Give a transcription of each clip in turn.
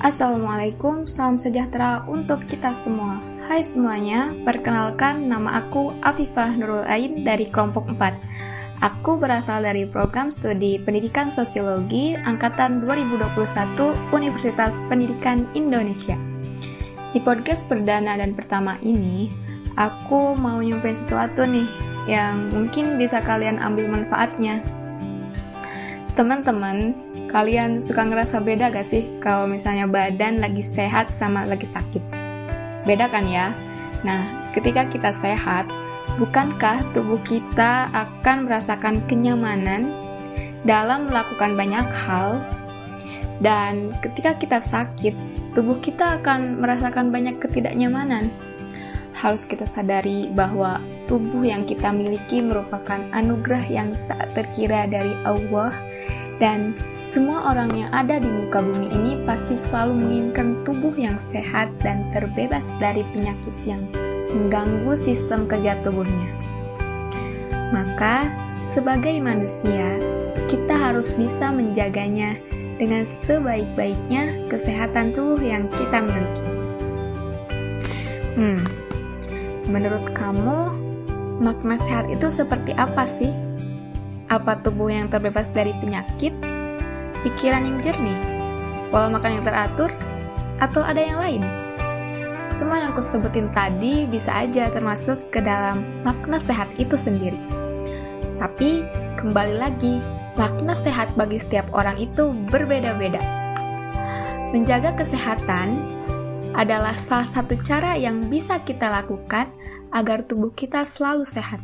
Assalamualaikum, salam sejahtera untuk kita semua. Hai semuanya, perkenalkan nama aku Afifah Nurul Ain dari kelompok 4. Aku berasal dari program studi Pendidikan Sosiologi Angkatan 2021 Universitas Pendidikan Indonesia. Di podcast perdana dan pertama ini, aku mau nyampein sesuatu nih yang mungkin bisa kalian ambil manfaatnya. Teman-teman, Kalian suka ngerasa beda gak sih kalau misalnya badan lagi sehat sama lagi sakit? Beda kan ya? Nah, ketika kita sehat, bukankah tubuh kita akan merasakan kenyamanan dalam melakukan banyak hal? Dan ketika kita sakit, tubuh kita akan merasakan banyak ketidaknyamanan. Harus kita sadari bahwa tubuh yang kita miliki merupakan anugerah yang tak terkira dari Allah dan semua orang yang ada di muka bumi ini pasti selalu menginginkan tubuh yang sehat dan terbebas dari penyakit yang mengganggu sistem kerja tubuhnya. Maka, sebagai manusia, kita harus bisa menjaganya dengan sebaik-baiknya kesehatan tubuh yang kita miliki. Hmm, menurut kamu, makna sehat itu seperti apa sih? Apa tubuh yang terbebas dari penyakit? Pikiran yang jernih? Pola makan yang teratur? Atau ada yang lain? Semua yang aku sebutin tadi bisa aja termasuk ke dalam makna sehat itu sendiri. Tapi, kembali lagi, makna sehat bagi setiap orang itu berbeda-beda. Menjaga kesehatan adalah salah satu cara yang bisa kita lakukan agar tubuh kita selalu sehat.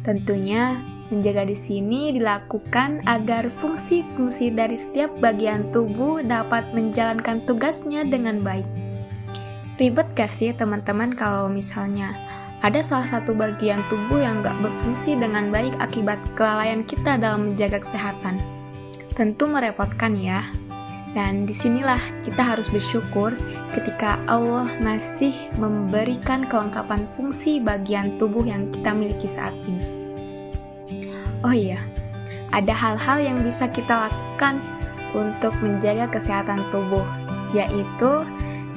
Tentunya, Menjaga di sini dilakukan agar fungsi-fungsi dari setiap bagian tubuh dapat menjalankan tugasnya dengan baik. Ribet gak sih teman-teman kalau misalnya ada salah satu bagian tubuh yang gak berfungsi dengan baik akibat kelalaian kita dalam menjaga kesehatan? Tentu merepotkan ya. Dan di sinilah kita harus bersyukur ketika Allah masih memberikan kelengkapan fungsi bagian tubuh yang kita miliki saat ini. Oh iya, ada hal-hal yang bisa kita lakukan untuk menjaga kesehatan tubuh, yaitu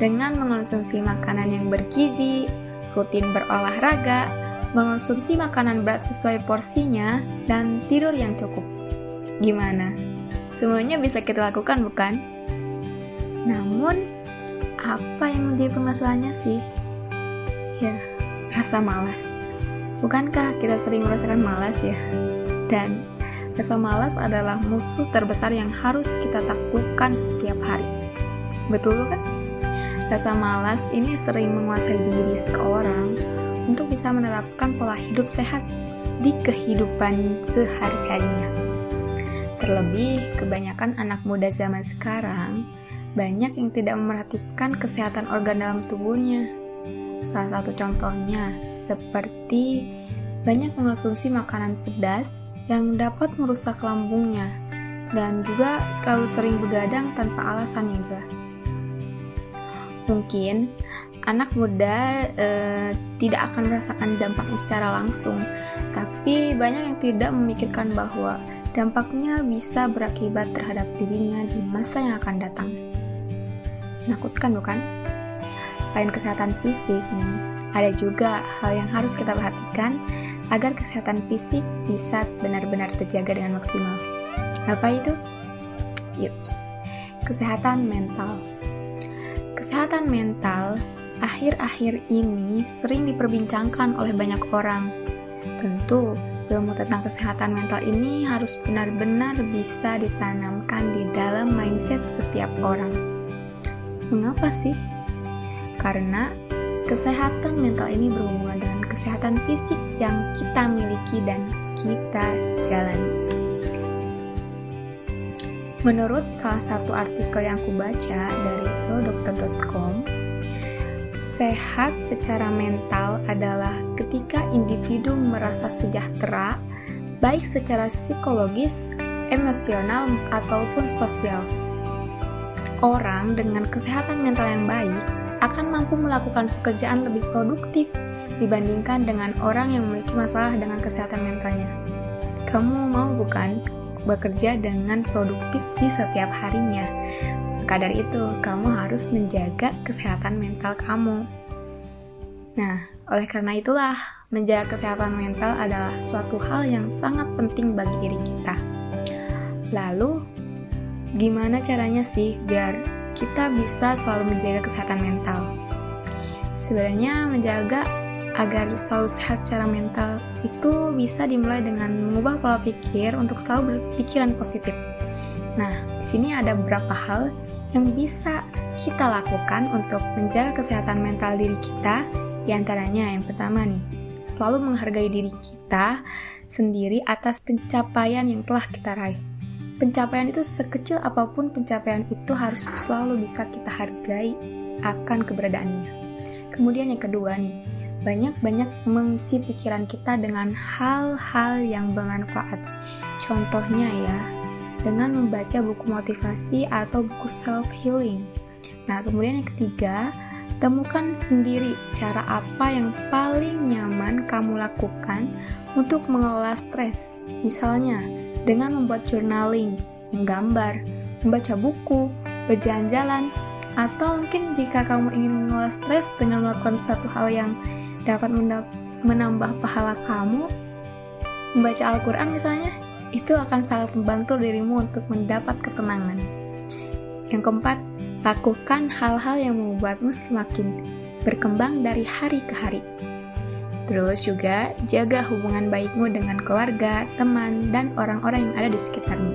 dengan mengonsumsi makanan yang bergizi, rutin berolahraga, mengonsumsi makanan berat sesuai porsinya, dan tidur yang cukup. Gimana? Semuanya bisa kita lakukan, bukan? Namun, apa yang menjadi permasalahannya sih? Ya, rasa malas. Bukankah kita sering merasakan malas ya? Dan rasa malas adalah musuh terbesar yang harus kita taklukkan setiap hari. Betul kan? Rasa malas ini sering menguasai diri seseorang untuk bisa menerapkan pola hidup sehat di kehidupan sehari-harinya. Terlebih, kebanyakan anak muda zaman sekarang banyak yang tidak memperhatikan kesehatan organ dalam tubuhnya. Salah satu contohnya seperti banyak mengonsumsi makanan pedas yang dapat merusak lambungnya dan juga terlalu sering begadang tanpa alasan yang jelas. Mungkin anak muda eh, tidak akan merasakan dampaknya secara langsung, tapi banyak yang tidak memikirkan bahwa dampaknya bisa berakibat terhadap dirinya di masa yang akan datang. Menakutkan bukan? Selain kesehatan fisik ada juga hal yang harus kita perhatikan agar kesehatan fisik bisa benar-benar terjaga dengan maksimal. Apa itu? Yups, kesehatan mental. Kesehatan mental akhir-akhir ini sering diperbincangkan oleh banyak orang. Tentu, ilmu tentang kesehatan mental ini harus benar-benar bisa ditanamkan di dalam mindset setiap orang. Mengapa sih? Karena kesehatan mental ini berhubungan dengan kesehatan fisik yang kita miliki dan kita jalani. Menurut salah satu artikel yang aku baca dari lodokter.com, sehat secara mental adalah ketika individu merasa sejahtera, baik secara psikologis, emosional, ataupun sosial. Orang dengan kesehatan mental yang baik akan mampu melakukan pekerjaan lebih produktif dibandingkan dengan orang yang memiliki masalah dengan kesehatan mentalnya. Kamu mau bukan bekerja dengan produktif di setiap harinya? Dari itu, kamu harus menjaga kesehatan mental kamu. Nah, oleh karena itulah, menjaga kesehatan mental adalah suatu hal yang sangat penting bagi diri kita. Lalu, gimana caranya sih biar kita bisa selalu menjaga kesehatan mental? Sebenarnya menjaga agar selalu sehat secara mental itu bisa dimulai dengan mengubah pola pikir untuk selalu berpikiran positif. Nah, di sini ada beberapa hal yang bisa kita lakukan untuk menjaga kesehatan mental diri kita. Di antaranya yang pertama nih, selalu menghargai diri kita sendiri atas pencapaian yang telah kita raih. Pencapaian itu sekecil apa pun pencapaian itu harus selalu bisa kita hargai akan keberadaannya. Kemudian yang kedua nih, banyak-banyak mengisi pikiran kita dengan hal-hal yang bermanfaat. Contohnya ya, dengan membaca buku motivasi atau buku self healing. Nah, kemudian yang ketiga, temukan sendiri cara apa yang paling nyaman kamu lakukan untuk mengelola stres. Misalnya, dengan membuat journaling, menggambar, membaca buku, berjalan-jalan, atau mungkin jika kamu ingin mengelola stres dengan melakukan satu hal yang dapat menambah pahala kamu, membaca Al-Quran misalnya, itu akan sangat membantu dirimu untuk mendapat ketenangan. Yang keempat, lakukan hal-hal yang membuatmu semakin berkembang dari hari ke hari. Terus juga jaga hubungan baikmu dengan keluarga, teman, dan orang-orang yang ada di sekitarmu.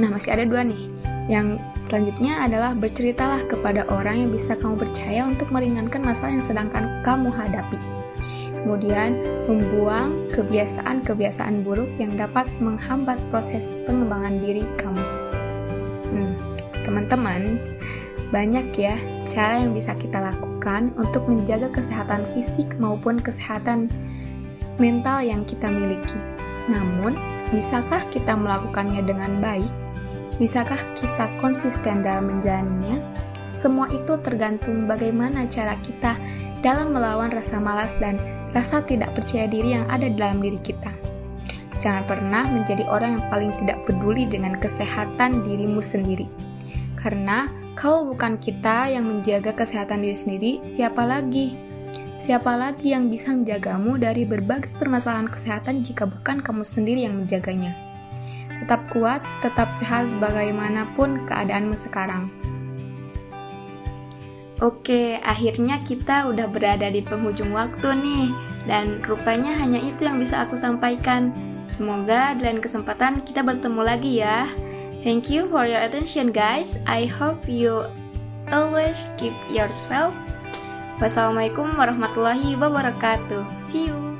Nah, masih ada dua nih. Yang selanjutnya adalah berceritalah kepada orang yang bisa kamu percaya untuk meringankan masalah yang sedang kamu hadapi. Kemudian, membuang kebiasaan-kebiasaan buruk yang dapat menghambat proses pengembangan diri kamu. Hmm, teman-teman, banyak ya cara yang bisa kita lakukan untuk menjaga kesehatan fisik maupun kesehatan mental yang kita miliki. Namun, bisakah kita melakukannya dengan baik? Bisakah kita konsisten dalam menjalaninya? Semua itu tergantung bagaimana cara kita dalam melawan rasa malas dan rasa tidak percaya diri yang ada dalam diri kita. Jangan pernah menjadi orang yang paling tidak peduli dengan kesehatan dirimu sendiri. Karena kalau bukan kita yang menjaga kesehatan diri sendiri, siapa lagi? Siapa lagi yang bisa menjagamu dari berbagai permasalahan kesehatan jika bukan kamu sendiri yang menjaganya? Tetap kuat, tetap sehat bagaimanapun keadaanmu sekarang. Oke, akhirnya kita udah berada di penghujung waktu nih. Dan rupanya hanya itu yang bisa aku sampaikan. Semoga di lain kesempatan kita bertemu lagi ya. Thank you for your attention guys. I hope you always keep yourself. Wassalamualaikum warahmatullahi wabarakatuh. See you.